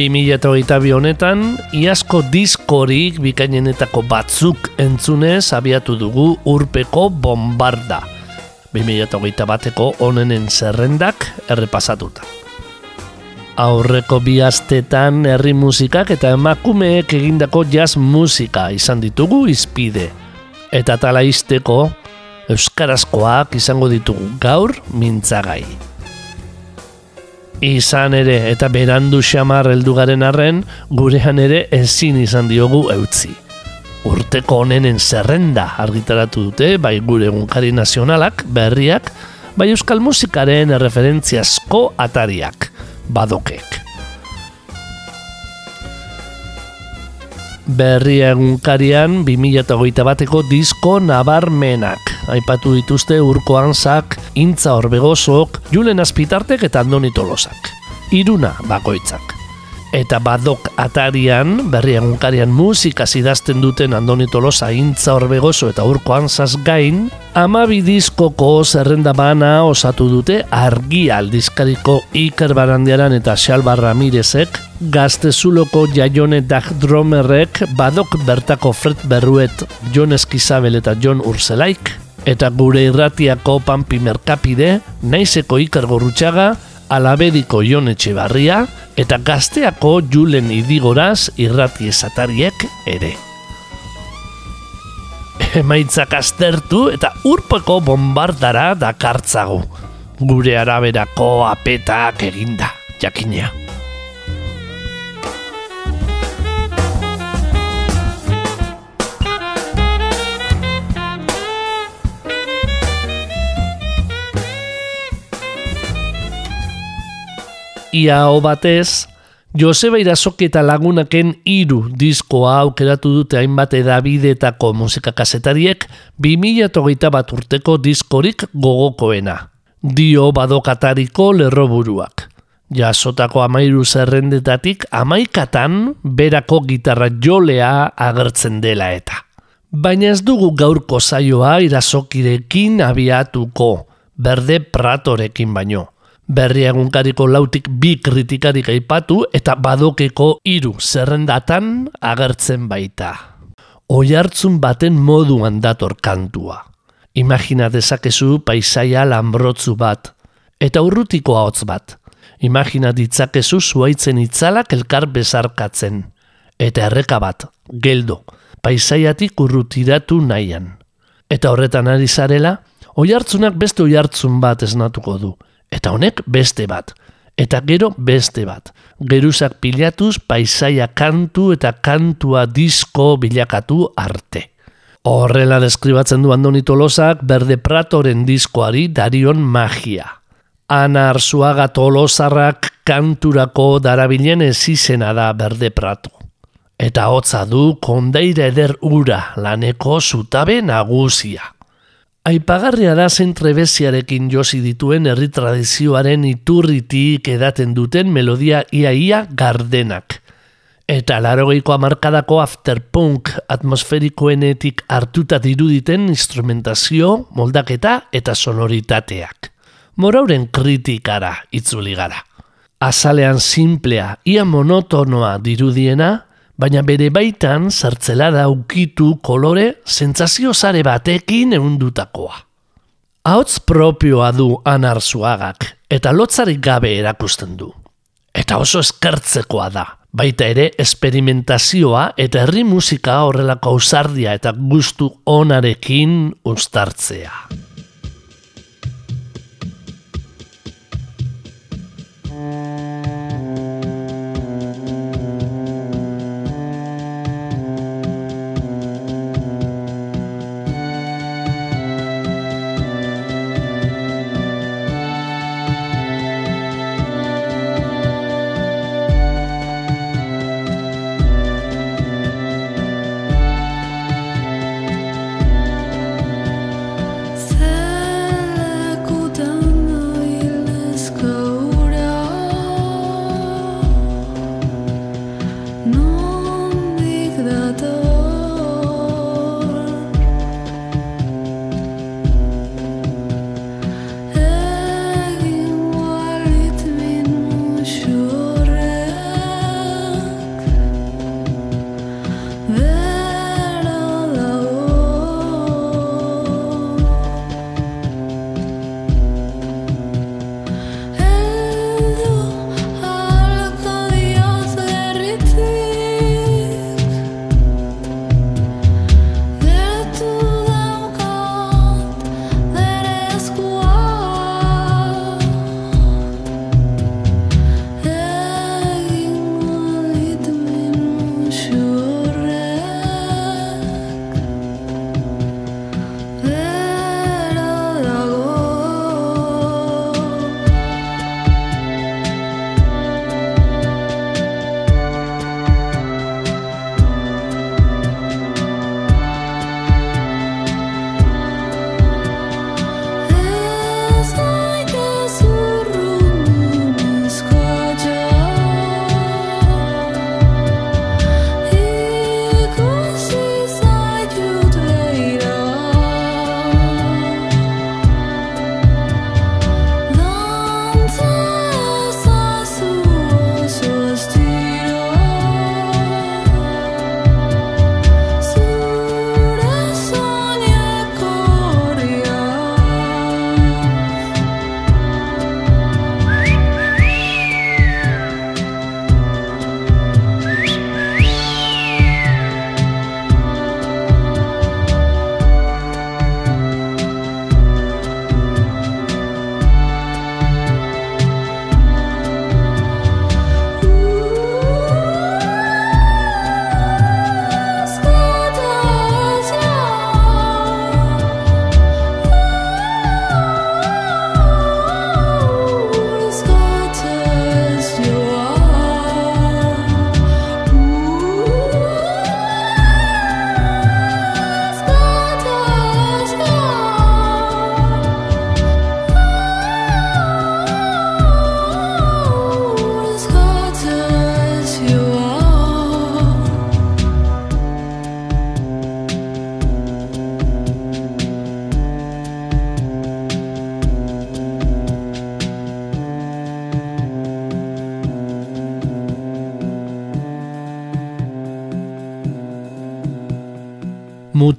Bi mila eta bi honetan, iazko diskorik bikainenetako batzuk entzunez abiatu dugu urpeko bombarda. Bi mila eta bateko onenen zerrendak errepasatuta. Aurreko bi astetan herri musikak eta emakumeek egindako jazz musika izan ditugu izpide. Eta tala izteko, euskarazkoak izango ditugu gaur mintzagai. Izan ere eta berandu xamar heldugaren arren, gurean ere ezin izan diogu eutzi. Urteko honenen zerrenda argitaratu dute, bai gure egunkari nazionalak, berriak, bai euskal musikaren erreferentziazko atariak, badokek. Berria egunkarian 2008 bateko disko nabarmenak. Aipatu dituzte urko anzak, intza horbegosok, julen azpitartek eta andoni tolosak. Iruna bakoitzak. Eta badok atarian, berri egunkarian musika zidazten duten Andoni Tolosa intza horbegoso eta urko anzaz gain, amabi diskoko zerrenda bana osatu dute argi aldizkariko Iker Barandiaran eta Xalba Ramirezek, gaztezuloko jaione dag dromerrek, badok bertako Fred Berruet, Jon Eskizabel eta Jon Urzelaik, eta gure irratiako Pampi Merkapide, naizeko Iker Gorrutxaga, alabediko Jon Etxebarria eta gazteako Julen Idigoraz irrati esatariek ere. Emaitzak aztertu eta urpeko bombardara dakartzago. Gure araberako apetak eginda, jakinea. Ia batez, Joseba Irasoki eta lagunaken hiru diskoa aukeratu dute hainbat edabidetako musika kasetariek 2008 bat urteko diskorik gogokoena. Dio badokatariko lerroburuak. Jasotako amairu zerrendetatik amaikatan berako gitarra jolea agertzen dela eta. Baina ez dugu gaurko zaioa irasokirekin abiatuko, berde pratorekin baino berri egunkariko lautik bi kritikarik aipatu eta badokeko hiru zerrendatan agertzen baita. Oihartzun baten moduan dator kantua. Imagina dezakezu paisaia lanbrotzu bat, eta urrutiko hotz bat. Imagina ditzakezu zuaitzen itzalak elkar bezarkatzen, eta erreka bat, geldo, paisaiatik urrutiratu nahian. Eta horretan ari zarela, oihartzunak beste oihartzun bat esnatuko du, Eta honek beste bat. Eta gero beste bat. Geruzak pilatuz paisaia kantu eta kantua disko bilakatu arte. Horrela deskribatzen du Andoni Tolosak berde pratoren diskoari darion magia. Ana Arzuaga Tolosarrak kanturako darabilen ezizena da berde prato. Eta hotza du kondeire eder ura laneko zutabe nagusia. Aipagarria da zen trebeziarekin josi dituen herri tradizioaren iturritik edaten duten melodia iaia gardenak. Eta larogeiko amarkadako afterpunk atmosferikoenetik hartuta diruditen instrumentazio, moldaketa eta sonoritateak. Morauren kritikara itzuli gara. Azalean simplea, ia monotonoa dirudiena, baina bere baitan sartzela da ukitu kolore sentsazio sare batekin eundutakoa. Hauts propioa du anarzuagak eta lotzarik gabe erakusten du. Eta oso eskertzekoa da, baita ere esperimentazioa eta herri musika horrelako ausardia eta gustu onarekin ustartzea.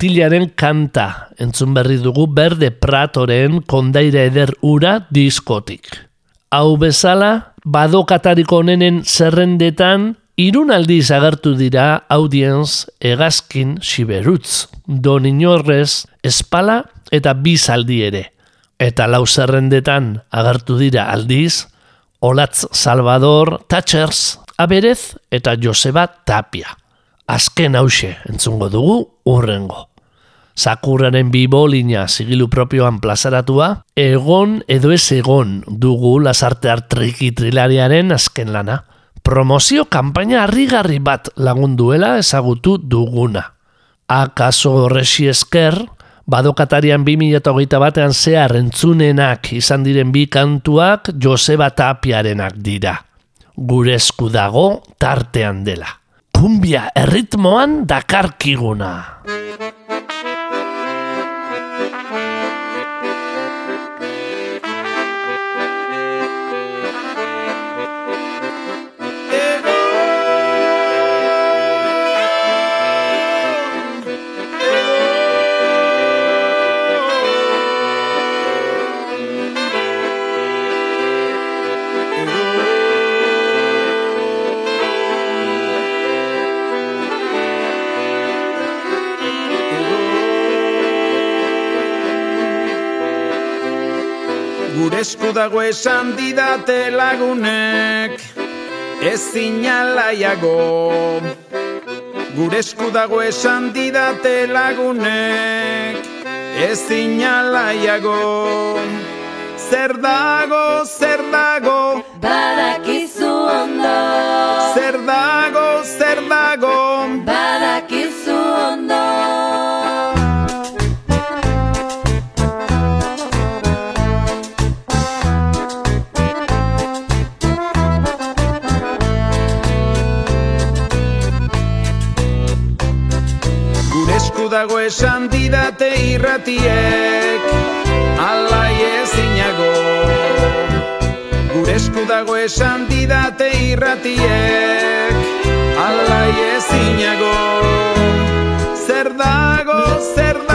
Mutilaren kanta entzun berri dugu berde pratoren kondaira eder ura diskotik. Hau bezala, badokatariko onenen zerrendetan Irun aldiz agertu dira audienz egazkin siberutz, don inorrez, espala eta bizaldi ere. Eta lau zerrendetan agertu dira aldiz, Olatz Salvador, Thatchers, Aberez eta Joseba Tapia. Azken hause entzungo dugu urrengo. Sakurraren bibolina zigilu propioan plazaratua, egon edo ez egon dugu lasarte artriki trilariaren azken lana promozio kanpaina harrigarri bat lagunduela ezagutu duguna. Akaso horresi esker, badokatarian 2008 batean zehar entzunenak izan diren bi kantuak Joseba Tapiarenak dira. Gure esku dago tartean dela. Kumbia erritmoan dakarkiguna. Esku dago esan didate lagunek Ez zinalaiago Gure esku dago esan didate lagunek Ez zinalaiago Zer dago, zer dago? Badakizu ondo. Zer dago, didate irratiek Alai ezinago. Gure esku dago esan didate irratiek Alai ezinago. Zer dago, zer dago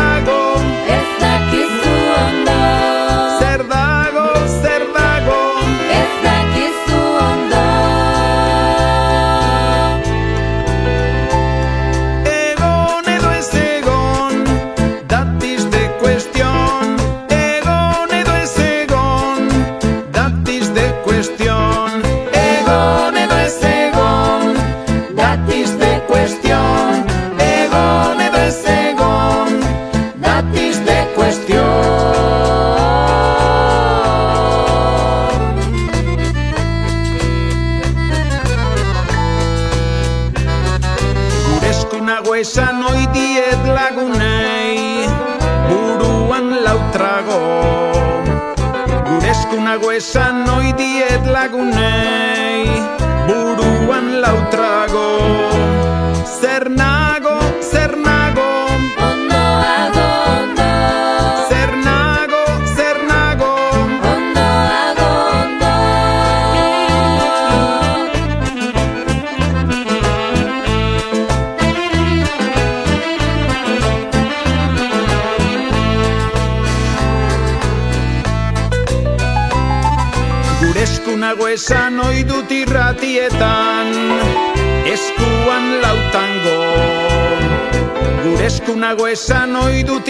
esan ohi dut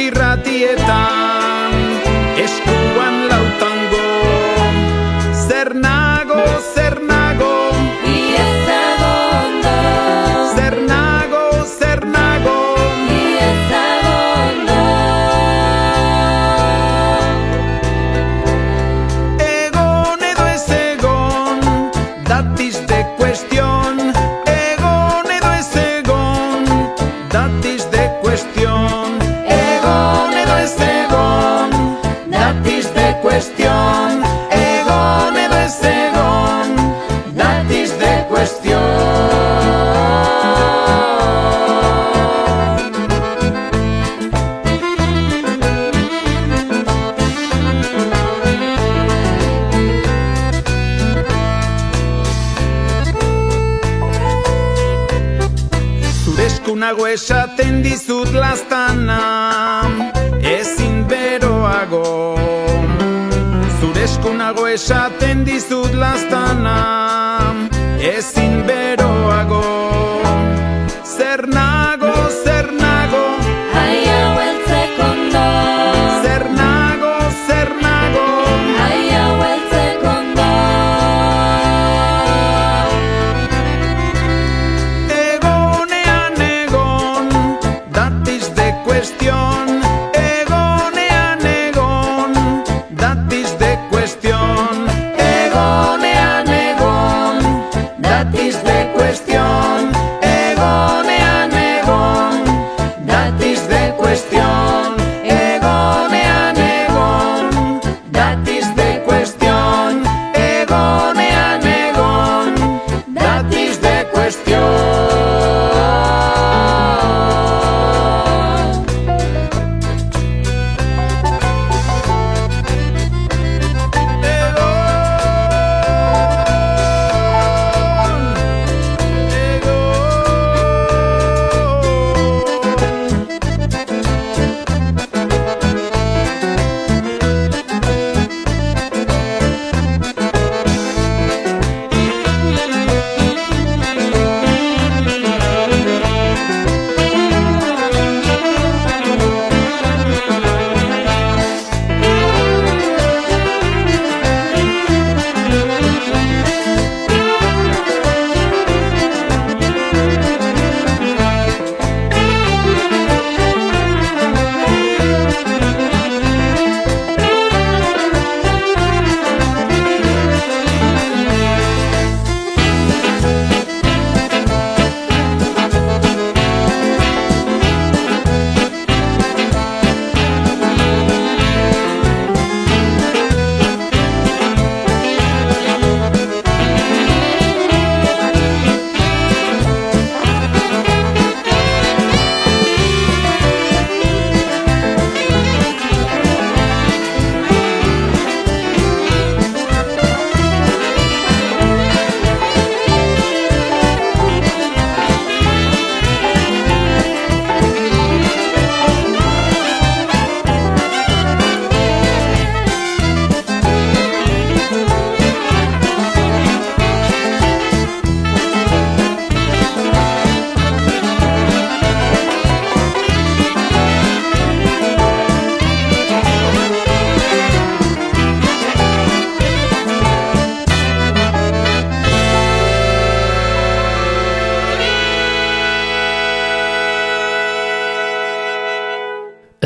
eskunago esaten dizut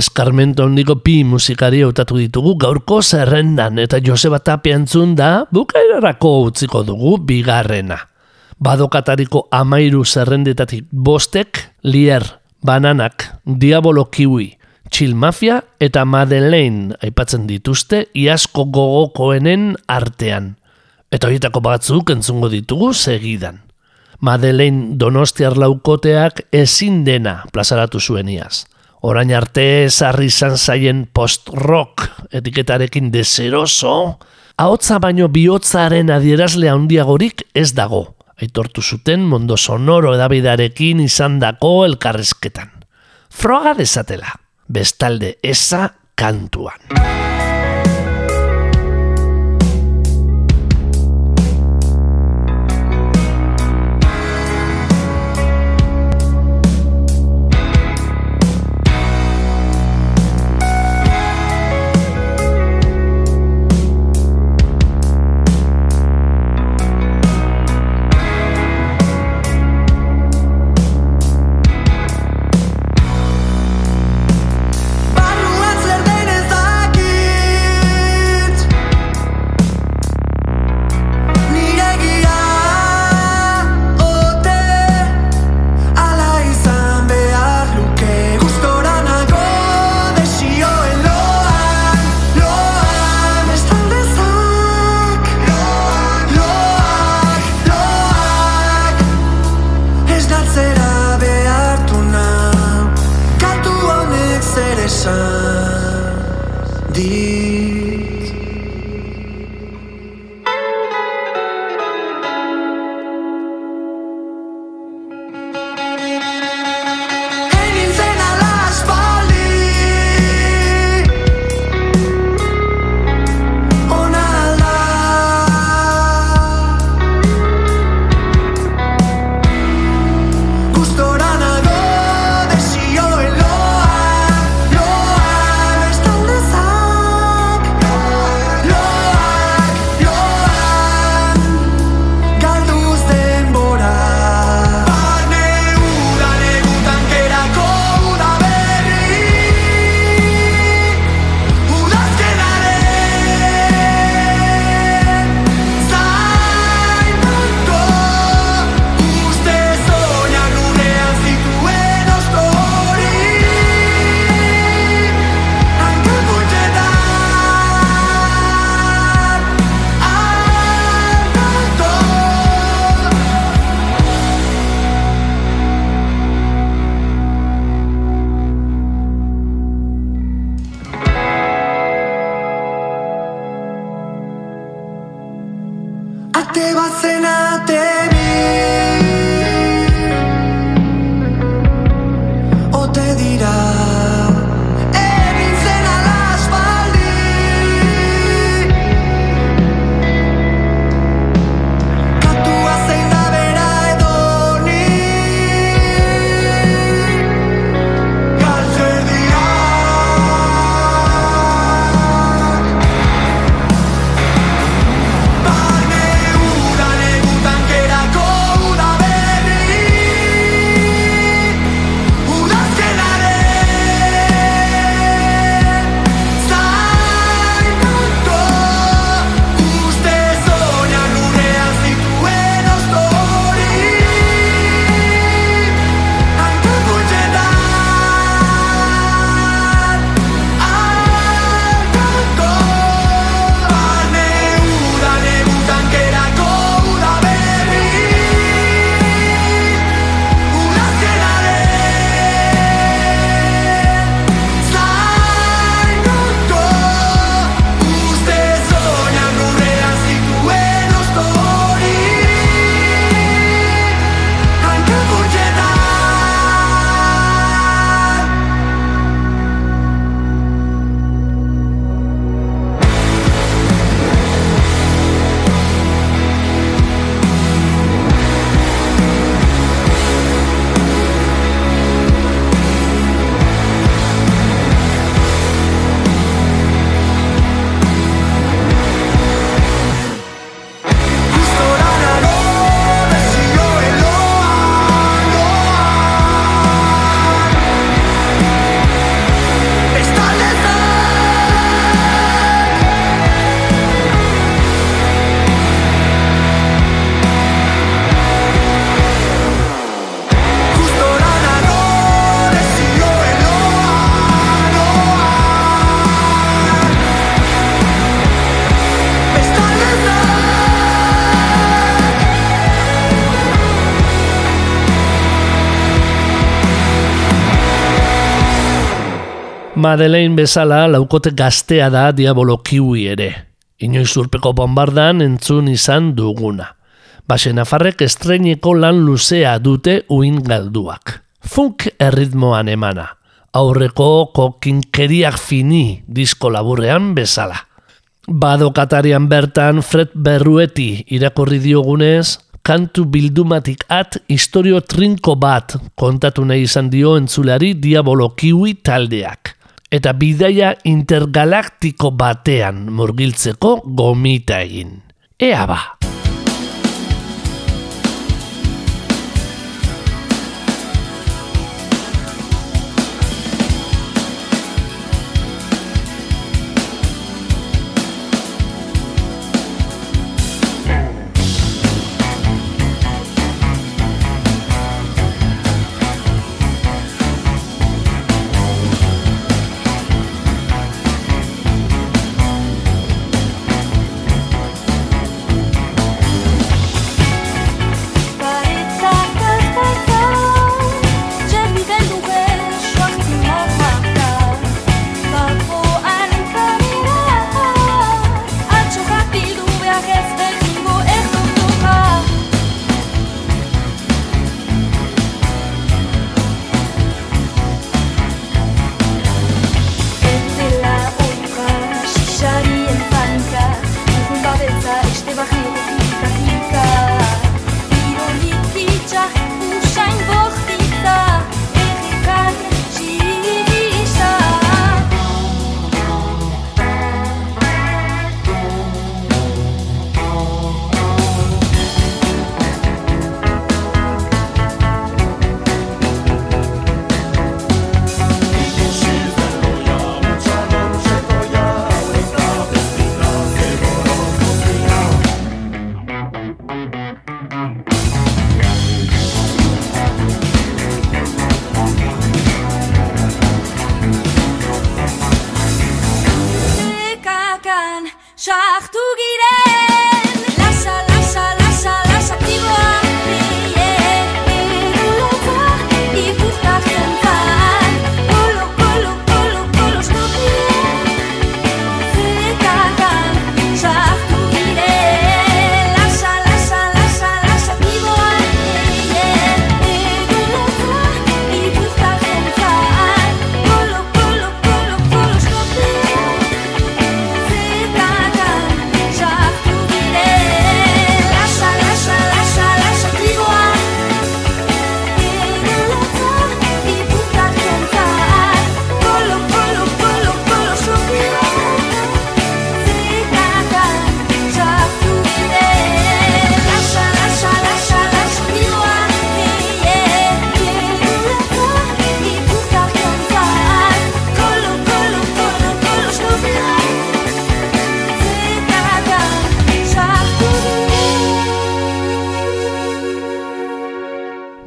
Eskarmento handiko bi musikari hautatu ditugu gaurko zerrendan eta Joseba Tapia entzun da bukaerarako utziko dugu bigarrena. Badokatariko amairu zerrendetatik bostek, Lier, Bananak, Diabolo Kiwi, Chill Mafia eta Madeleine aipatzen dituzte iasko gogokoenen artean. Eta horietako batzuk entzungo ditugu segidan. Madeleine Donostiar laukoteak ezin dena plazaratu zuen iaz. Orain arte sarri izan zaien post-rock etiketarekin deseroso, ahotza baino bihotzaren adierazle handiagorik ez dago, aitortu zuten mondo sonoro edabidarekin izandako elkarrezketan. Froga dezatela, bestalde eza kantuan. Madeleine bezala laukote gaztea da Diabolo Kiwi ere. Inoiz urpeko bombardan entzun izan duguna. Base Nafarrek estreineko lan luzea dute uin galduak. Funk erritmoan emana. Aurreko kokinkeriak fini disko laburrean bezala. Badokatarian bertan Fred Berrueti irakurri diogunez, kantu bildumatik at historio trinko bat kontatu nahi izan dio entzulari Diabolo Kiwi taldeak. Eta bidaia intergalaktiko batean murgiltzeko gomita egin. Ea ba!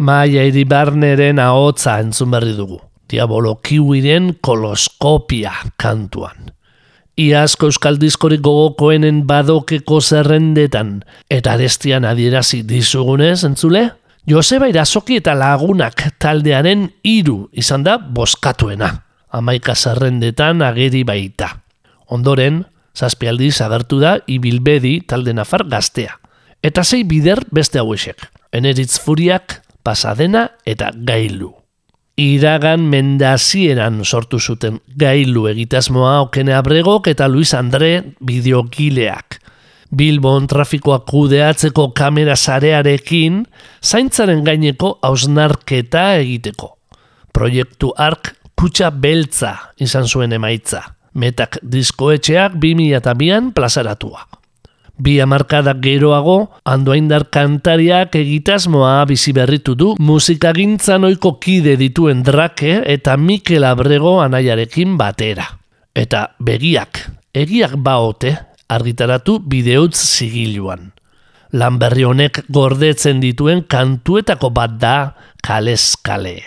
Maia Iribarneren ahotza entzun berri dugu. Diabolo kiwiren koloskopia kantuan. Iazko euskal diskorik gogokoenen badokeko zerrendetan eta arestian adierazi dizugunez, entzule? Joseba Irasoki eta lagunak taldearen hiru izan da boskatuena. Amaika zerrendetan ageri baita. Ondoren, zazpialdiz agertu da ibilbedi talde nafar gaztea. Eta sei bider beste hauesek. Eneritz furiak, pasadena eta gailu. Iragan mendazieran sortu zuten gailu egitasmoa okene abregok eta Luis Andre bideogileak. Bilbon trafikoa kudeatzeko kamera sarearekin zaintzaren gaineko hausnarketa egiteko. Proiektu ark kutsa beltza izan zuen emaitza. Metak diskoetxeak 2002an plazaratua. Bi hamarkadak geroago, andoaindar kantariak egitasmoa bizi berritu du musikagintzan ohiko kide dituen drake eta Mikel Abrego anaiarekin batera. Eta begiak, egiak baote, argitaratu bideutz zigiluan. Lan berri honek gordetzen dituen kantuetako bat da kalez kale.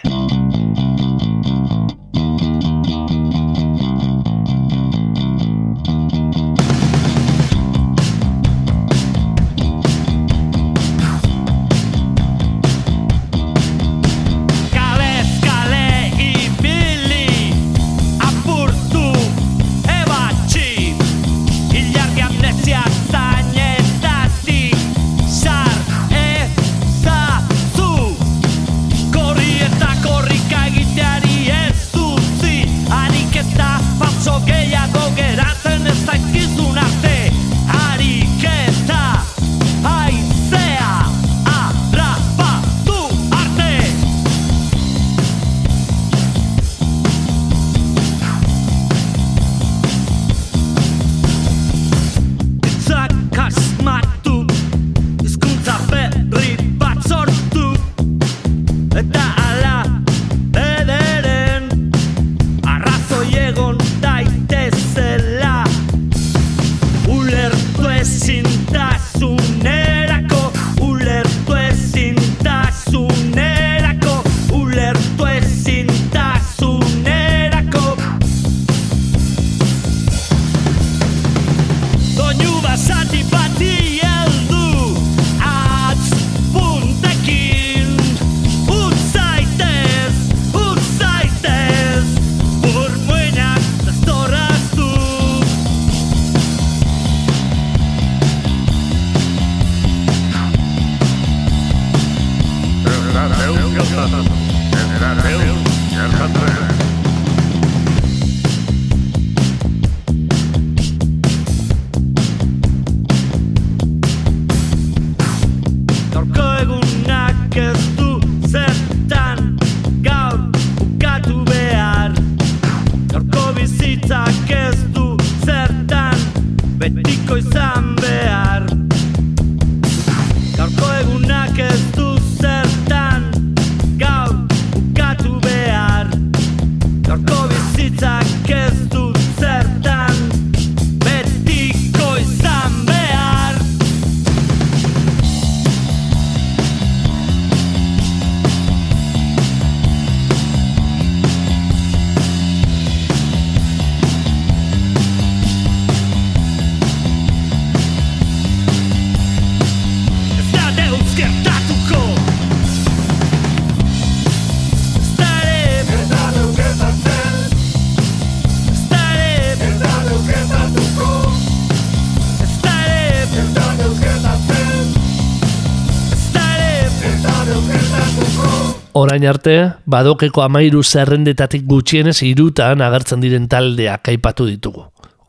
Orain arte, badokeko amairu zerrendetatik gutxienez irutan agertzen diren taldeak aipatu ditugu.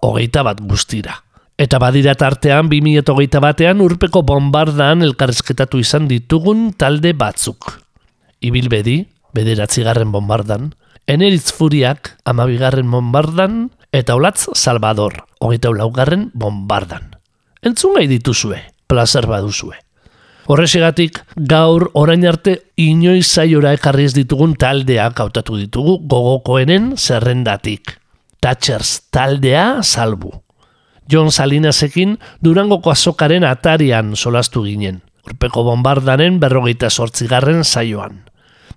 Hogeita bat guztira. Eta badira tartean 2008 batean urpeko bombardan elkarrezketatu izan ditugun talde batzuk. Ibilbedi, bederatzigarren bombardan, Eneritz Furiak, amabigarren bombardan, eta Olatz Salvador, hogeita laugarren bombardan. Entzun gai dituzue, plazer baduzue. Horresegatik, gaur orain arte inoiz zaiora ekarri ez ditugun taldeak hautatu ditugu gogokoenen zerrendatik. Thatchers taldea salbu. John Salinasekin Durangoko azokaren atarian solastu ginen. urpeko bombardaren berrogeita sortzigarren saioan.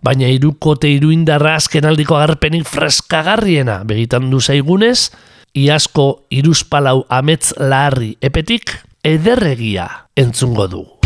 Baina irukote iruindarra azken aldiko agarpenik freskagarriena begitan du zaigunez, iazko iruzpalau amets laharri epetik ederregia entzungo du.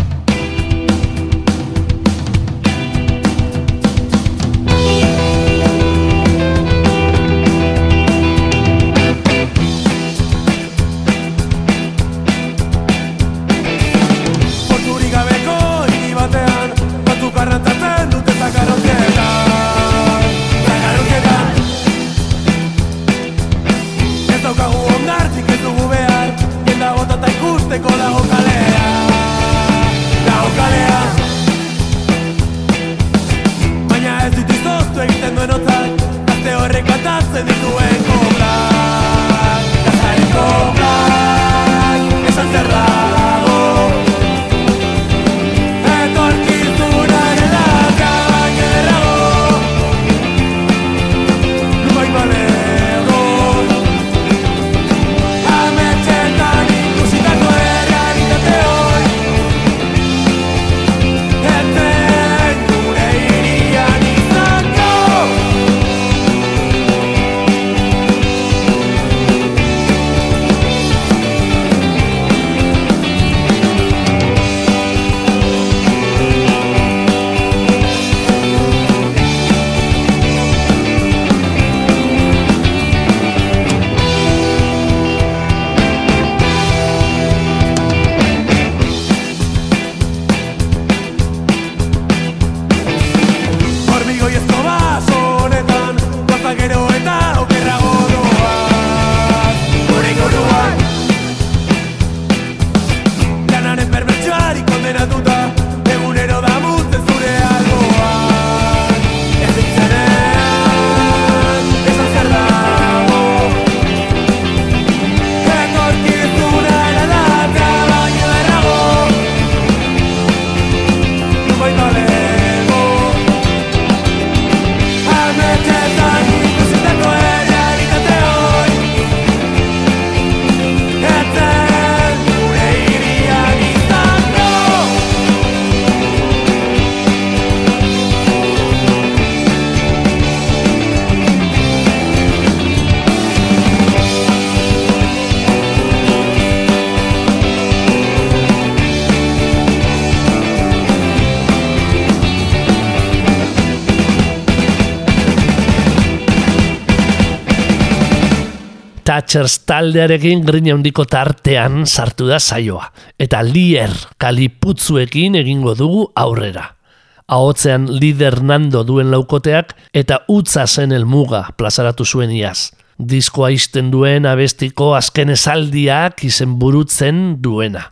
Thatchers taldearekin grina handiko tartean sartu da saioa. Eta lier kaliputzuekin egingo dugu aurrera. Ahotzean lider nando duen laukoteak eta utza zen elmuga plazaratu zuen iaz. Diskoa izten duen abestiko azken esaldiak izen burutzen duena.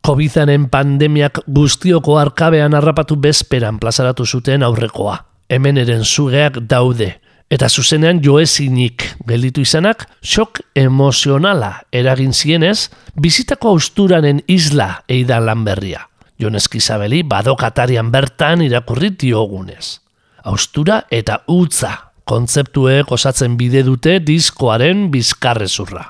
Covidanen pandemiak guztioko arkabean harrapatu bezperan plazaratu zuten aurrekoa. Hemen eren zugeak daude, eta zuzenean joezinik gelditu izanak, sok emozionala eragin zienez, bizitako austuranen isla eidan lan berria. Jon Eskizabeli badokatarian bertan irakurri diogunez. Austura eta utza kontzeptuek osatzen bide dute diskoaren bizkarrezurra.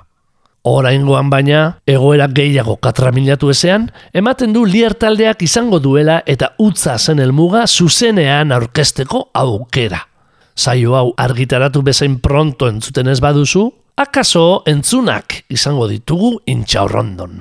Oraingoan baina, egoera gehiago katramilatu ezean, ematen du lier taldeak izango duela eta utza zen helmuga zuzenean aurkesteko aukera. Saio hau argitaratu bezain pronto entzuten ez baduzu, akaso entzunak izango ditugu intxaurrondon.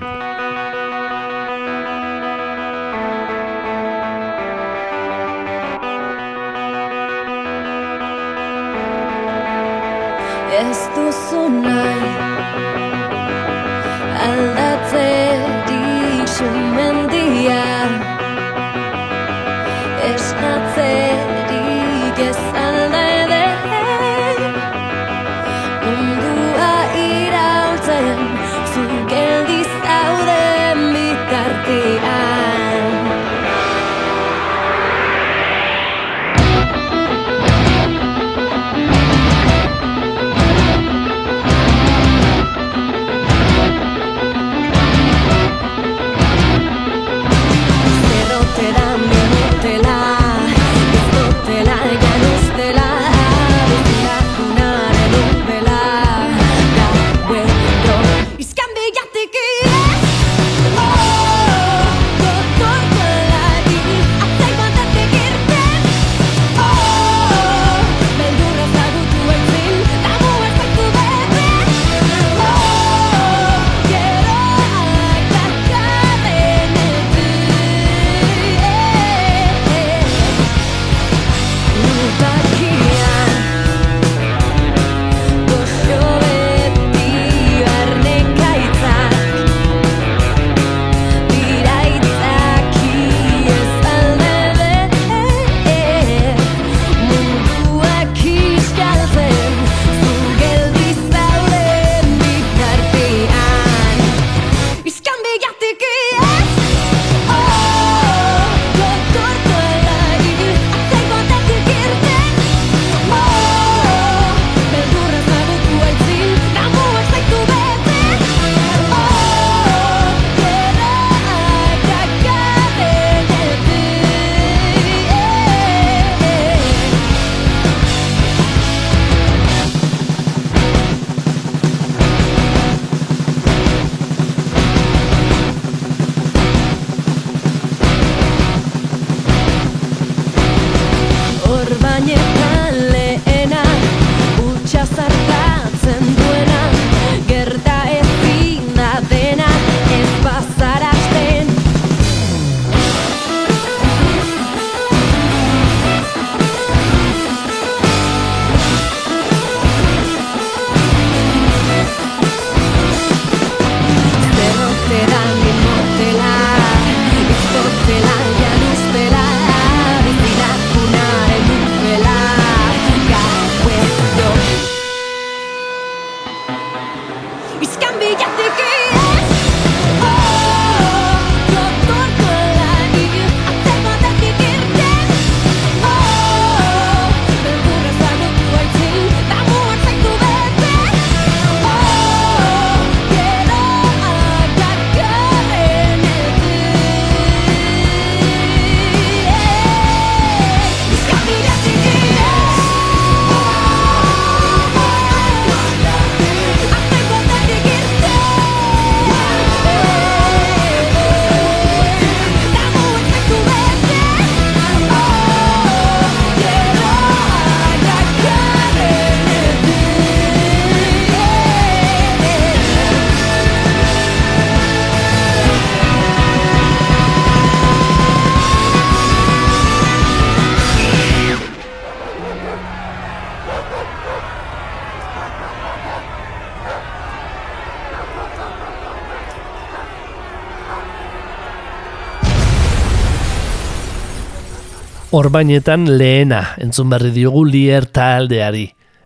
Orbainetan lehena entzun berri diogu lier taldeari.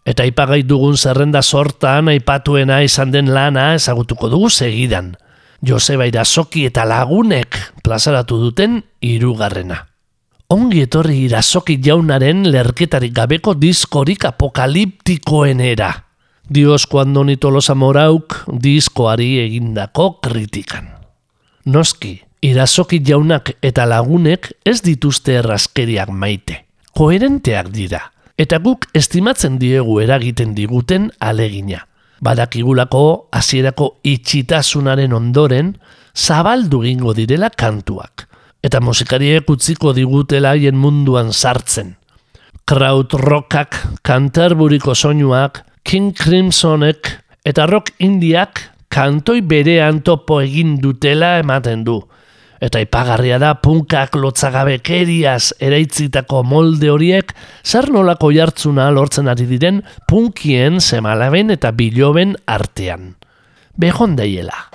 Eta aipagai dugun zerrenda sortan aipatuena izan den lana ezagutuko dugu segidan. Joseba Irasoki eta lagunek plazaratu duten hirugarrena. Ongi etorri Irasoki jaunaren lerketarik gabeko diskorik apokaliptikoenera. Dios cuando ni tolosa morauk diskoari egindako kritikan. Noski, irasoki jaunak eta lagunek ez dituzte erraskeriak maite. Koherenteak dira. Eta guk estimatzen diegu eragiten diguten alegina. Badakigulako hasierako itxitasunaren ondoren zabaldu gingo direla kantuak. Eta musikariek utziko digutela haien munduan sartzen. Kraut rockak, Canterburyko soinuak, King Crimsonek eta rock indiak kantoi berean topo egin dutela ematen du. Eta ipagarria da punkak lotzagabekeriaz eraitzitako molde horiek zer nolako jartzuna lortzen ari diren punkien semalaben eta biloben artean. Behon daiela.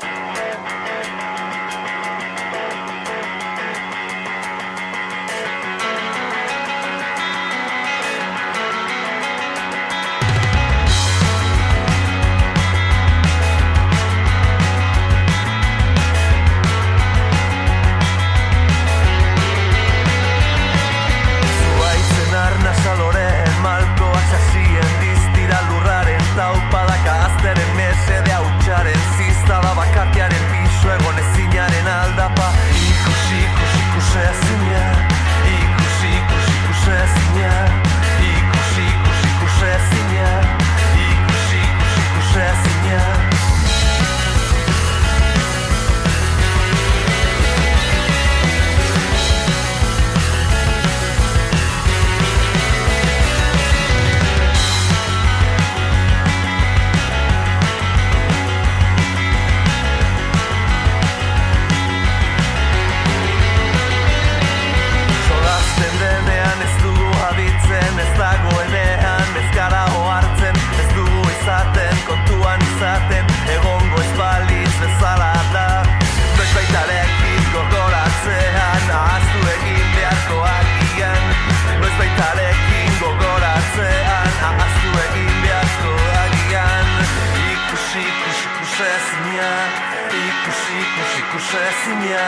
Ezina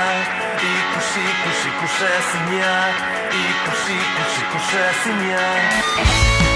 Ikusi, ikusi, ikusi ezina Ikusi, ikusi, ikusi ezina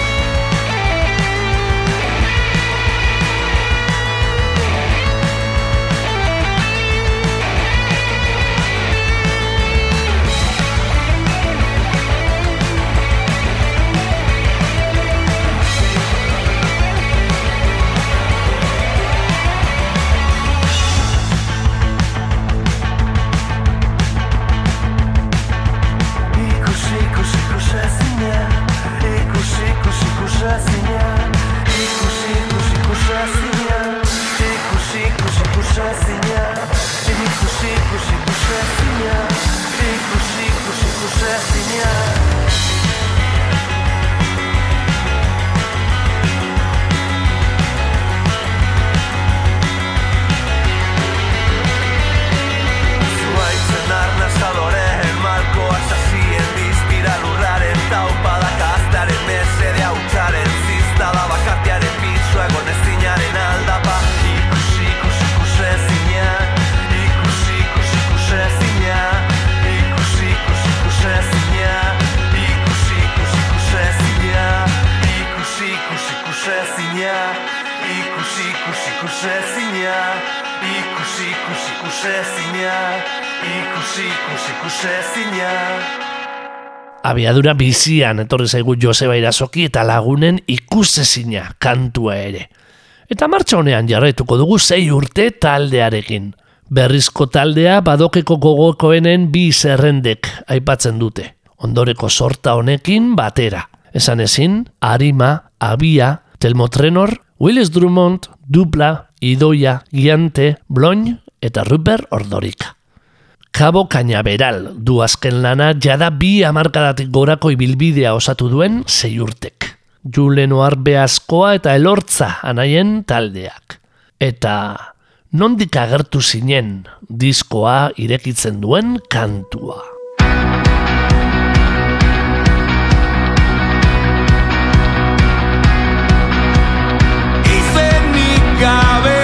Abiadura bizian etorri zaigu Joseba Irasoki eta lagunen ikusezina kantua ere. Eta martxa honean jarraituko dugu sei urte taldearekin. Berrizko taldea badokeko gogokoenen bi zerrendek aipatzen dute. Ondoreko sorta honekin batera. Esan ezin, Arima, Abia, Telmotrenor, Willis Drummond, Dupla, Idoia, Giante, Bloin eta Rupert Ordorika. Jabo Kañaberal du azken lana jada bi hamarkadatik gorako ibilbidea osatu duen sei urtek. Julen Oarbeazkoa eta Elortza anaien taldeak. Eta nondik agertu zinen diskoa irekitzen duen kantua. Izenik gabe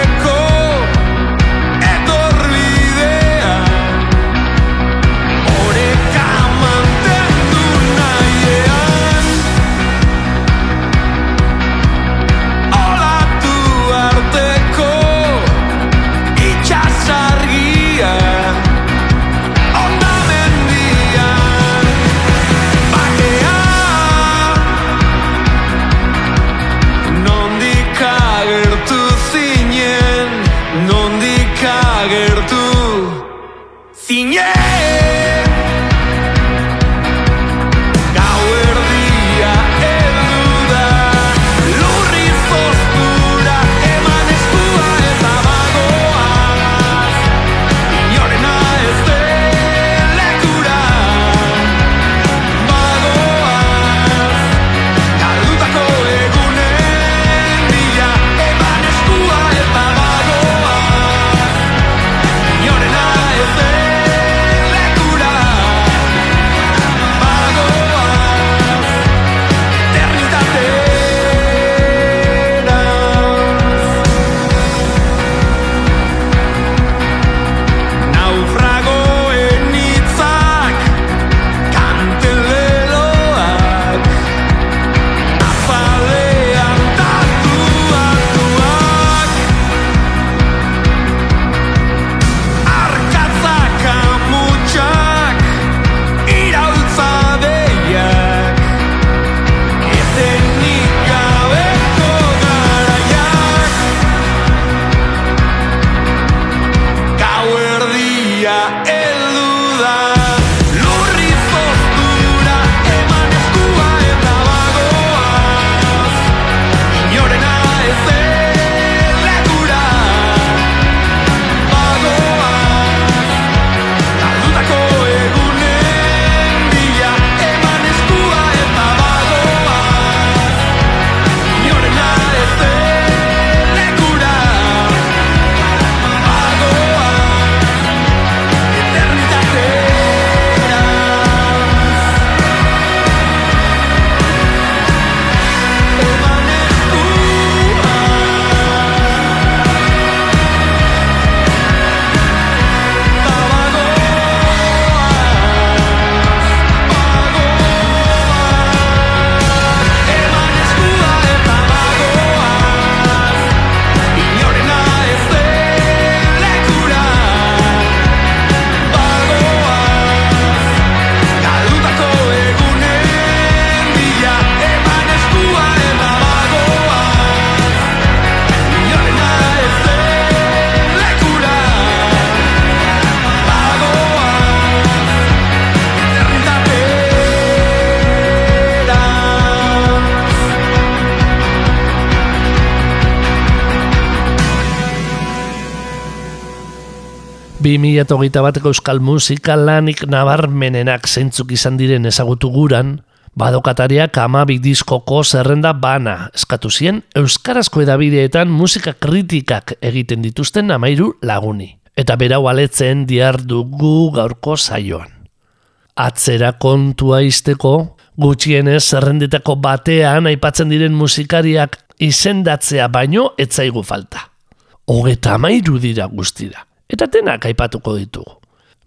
2008 bateko euskal musika lanik nabarmenenak zeintzuk izan diren ezagutu guran, badokatariak amabik diskoko zerrenda bana eskatu zien euskarazko edabideetan musika kritikak egiten dituzten amairu laguni. Eta berau aletzen diar dugu gaurko saioan. Atzera kontua izteko, gutxienez zerrendetako batean aipatzen diren musikariak izendatzea baino etzaigu falta. Hogeta amairu dira guztira, eta denak aipatuko ditugu.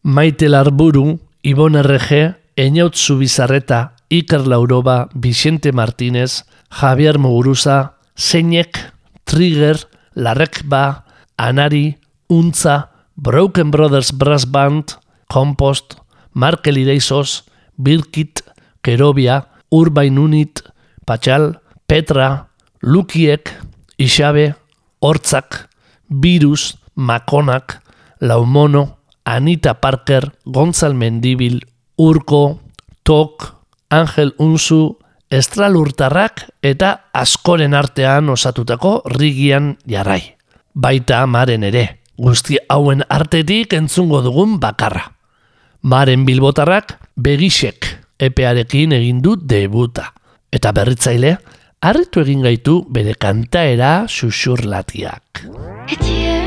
Maite Larburu, Ibon RG, Einaut Zubizarreta, Iker Lauroba, Vicente Martínez, Javier Muguruza, Zeinek, Trigger, Larrekba, Anari, Untza, Broken Brothers Brass Band, Compost, Markel Ireizos, Birkit, Kerobia, Urbain Unit, Patxal, Petra, Lukiek, Ixabe, Hortzak, Virus, Makonak, Laumono, Anita Parker, Gonzal Mendibil, Urko, Tok, Angel Unzu, Estralurtarrak eta askoren artean osatutako rigian jarrai. Baita maren ere, guzti hauen artetik entzungo dugun bakarra. Maren bilbotarrak begisek epearekin egin du debuta. Eta berritzaile, harritu egin gaitu bere kantaera xuxurlatiak. Etxien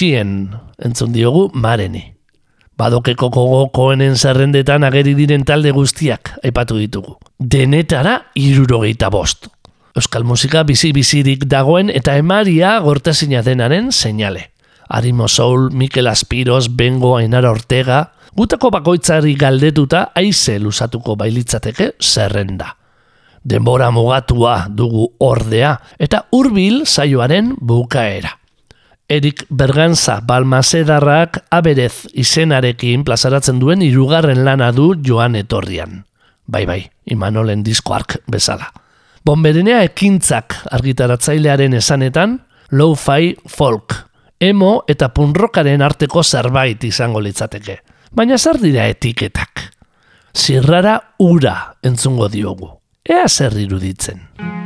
Etxien entzun diogu mareni. Badokeko gogokoenen zerrendetan ageri diren talde guztiak aipatu ditugu. Denetara irurogeita bost. Euskal musika bizi-bizirik dagoen eta emaria gortezina denaren seinale. Arimo Soul, Mikel Aspiros, Bengo, Ainara Ortega, gutako bakoitzari galdetuta aize lusatuko bailitzateke zerrenda. Denbora mugatua dugu ordea eta hurbil saioaren bukaera. Erik Berganza Balmasedarrak aberez izenarekin plazaratzen duen hirugarren lana du joan etorrian. Bai bai, Imanolen diskoark bezala. Bonberenea ekintzak argitaratzailearen esanetan, low-fi folk, emo eta punrokaren arteko zerbait izango litzateke. Baina zer dira etiketak? Zirrara ura entzungo diogu. Ea zer iruditzen.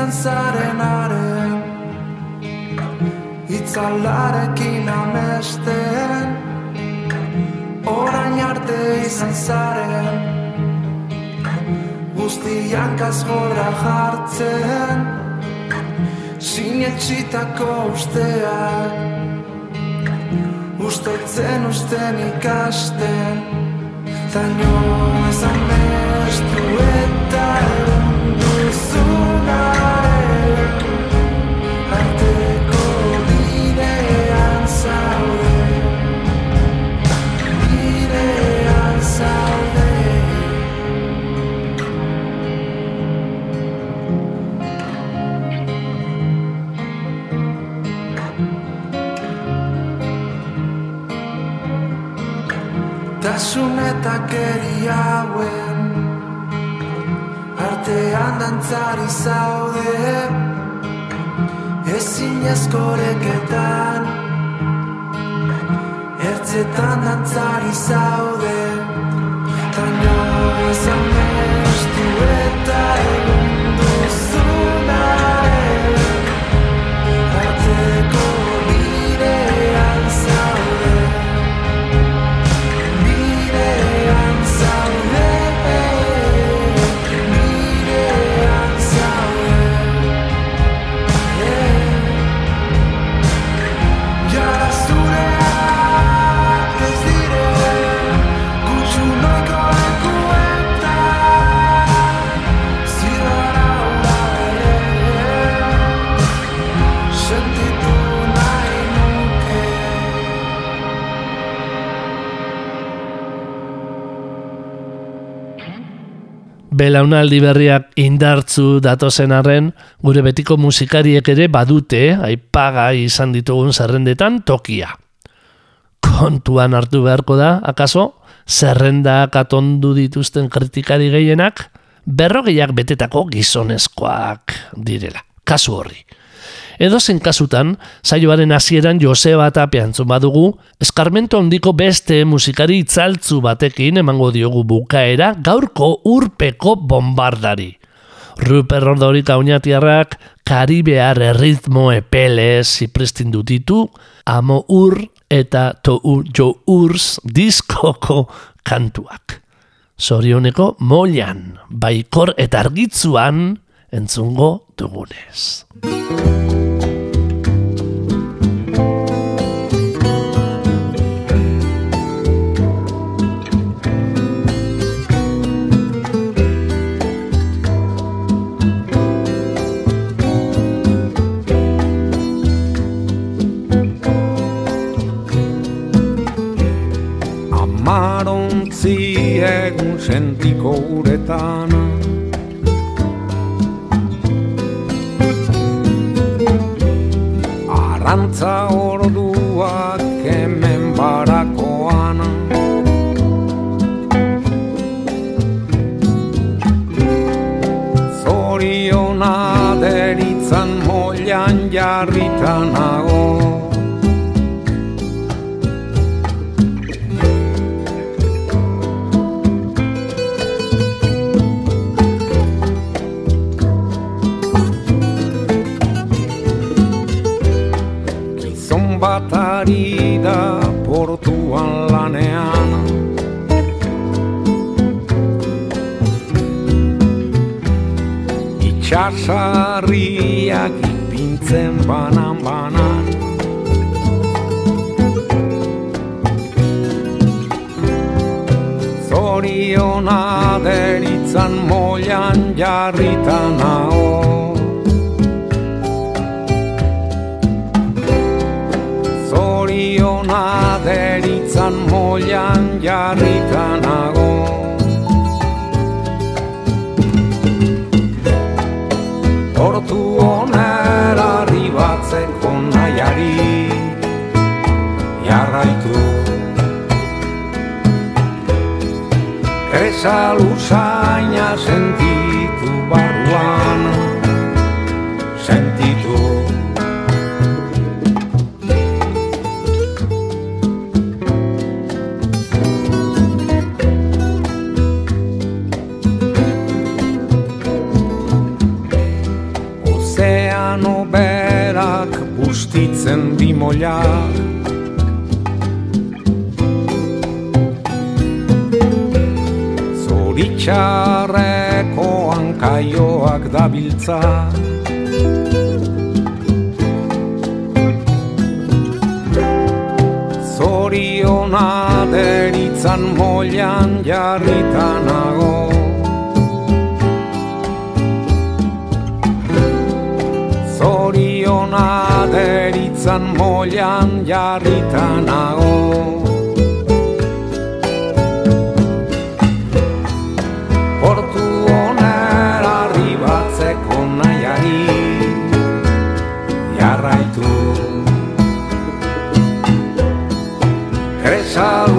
Izan zarenaren Itzalarekin amesten Orain arte izan zaren Guztian kasgora jartzen Sinetxitako usteak Ustoitzen usten ikasten Zaino esan bestu eta egun duzunaren Tasun eta keri hauen. Artean dantzari zaude. Ezin eskoreketan Ertzetan dantzari zaude. Taino esan bestu eta egun Belaunaldi berriak indartzu datozen arren, gure betiko musikariek ere badute, aipaga izan ditugun zerrendetan tokia. Kontuan hartu beharko da, akaso, zerrendak atondu dituzten kritikari gehienak, berrogeiak betetako gizonezkoak direla. Kasu horri. Edozen kasutan, saioaren hasieran Joseba Tapia entzun badugu, eskarmento handiko beste musikari itzaltzu batekin emango diogu bukaera gaurko urpeko bombardari. Ruper Ordorika oinatiarrak Karibear erritmo epelez zipristindu ditu, amo ur eta to ur jo urs diskoko kantuak. Zorioneko moilan, baikor eta argitzuan entzungo dugunez. Amarontzi egun sentiko uretan. Arantza orduak hemen barakoan. Zoriona deritzan moilan jarritan nago ari da portuan lanean. Itxasarriak ipintzen banan banan. Zoriona deritzan molan jarritan hau Zoriona deritzan moian jarritan hau Hortu onera arribatzeko nahiari jarraitu. Kresa luzaina sentitu bustitzen bimoiak Zoritxarreko hankaioak dabiltza Zoriona deritzan moian jarritanago Zoriona deritzan moian jarritanago Portu onera arribatzeko nahiari jarraitu. Kresa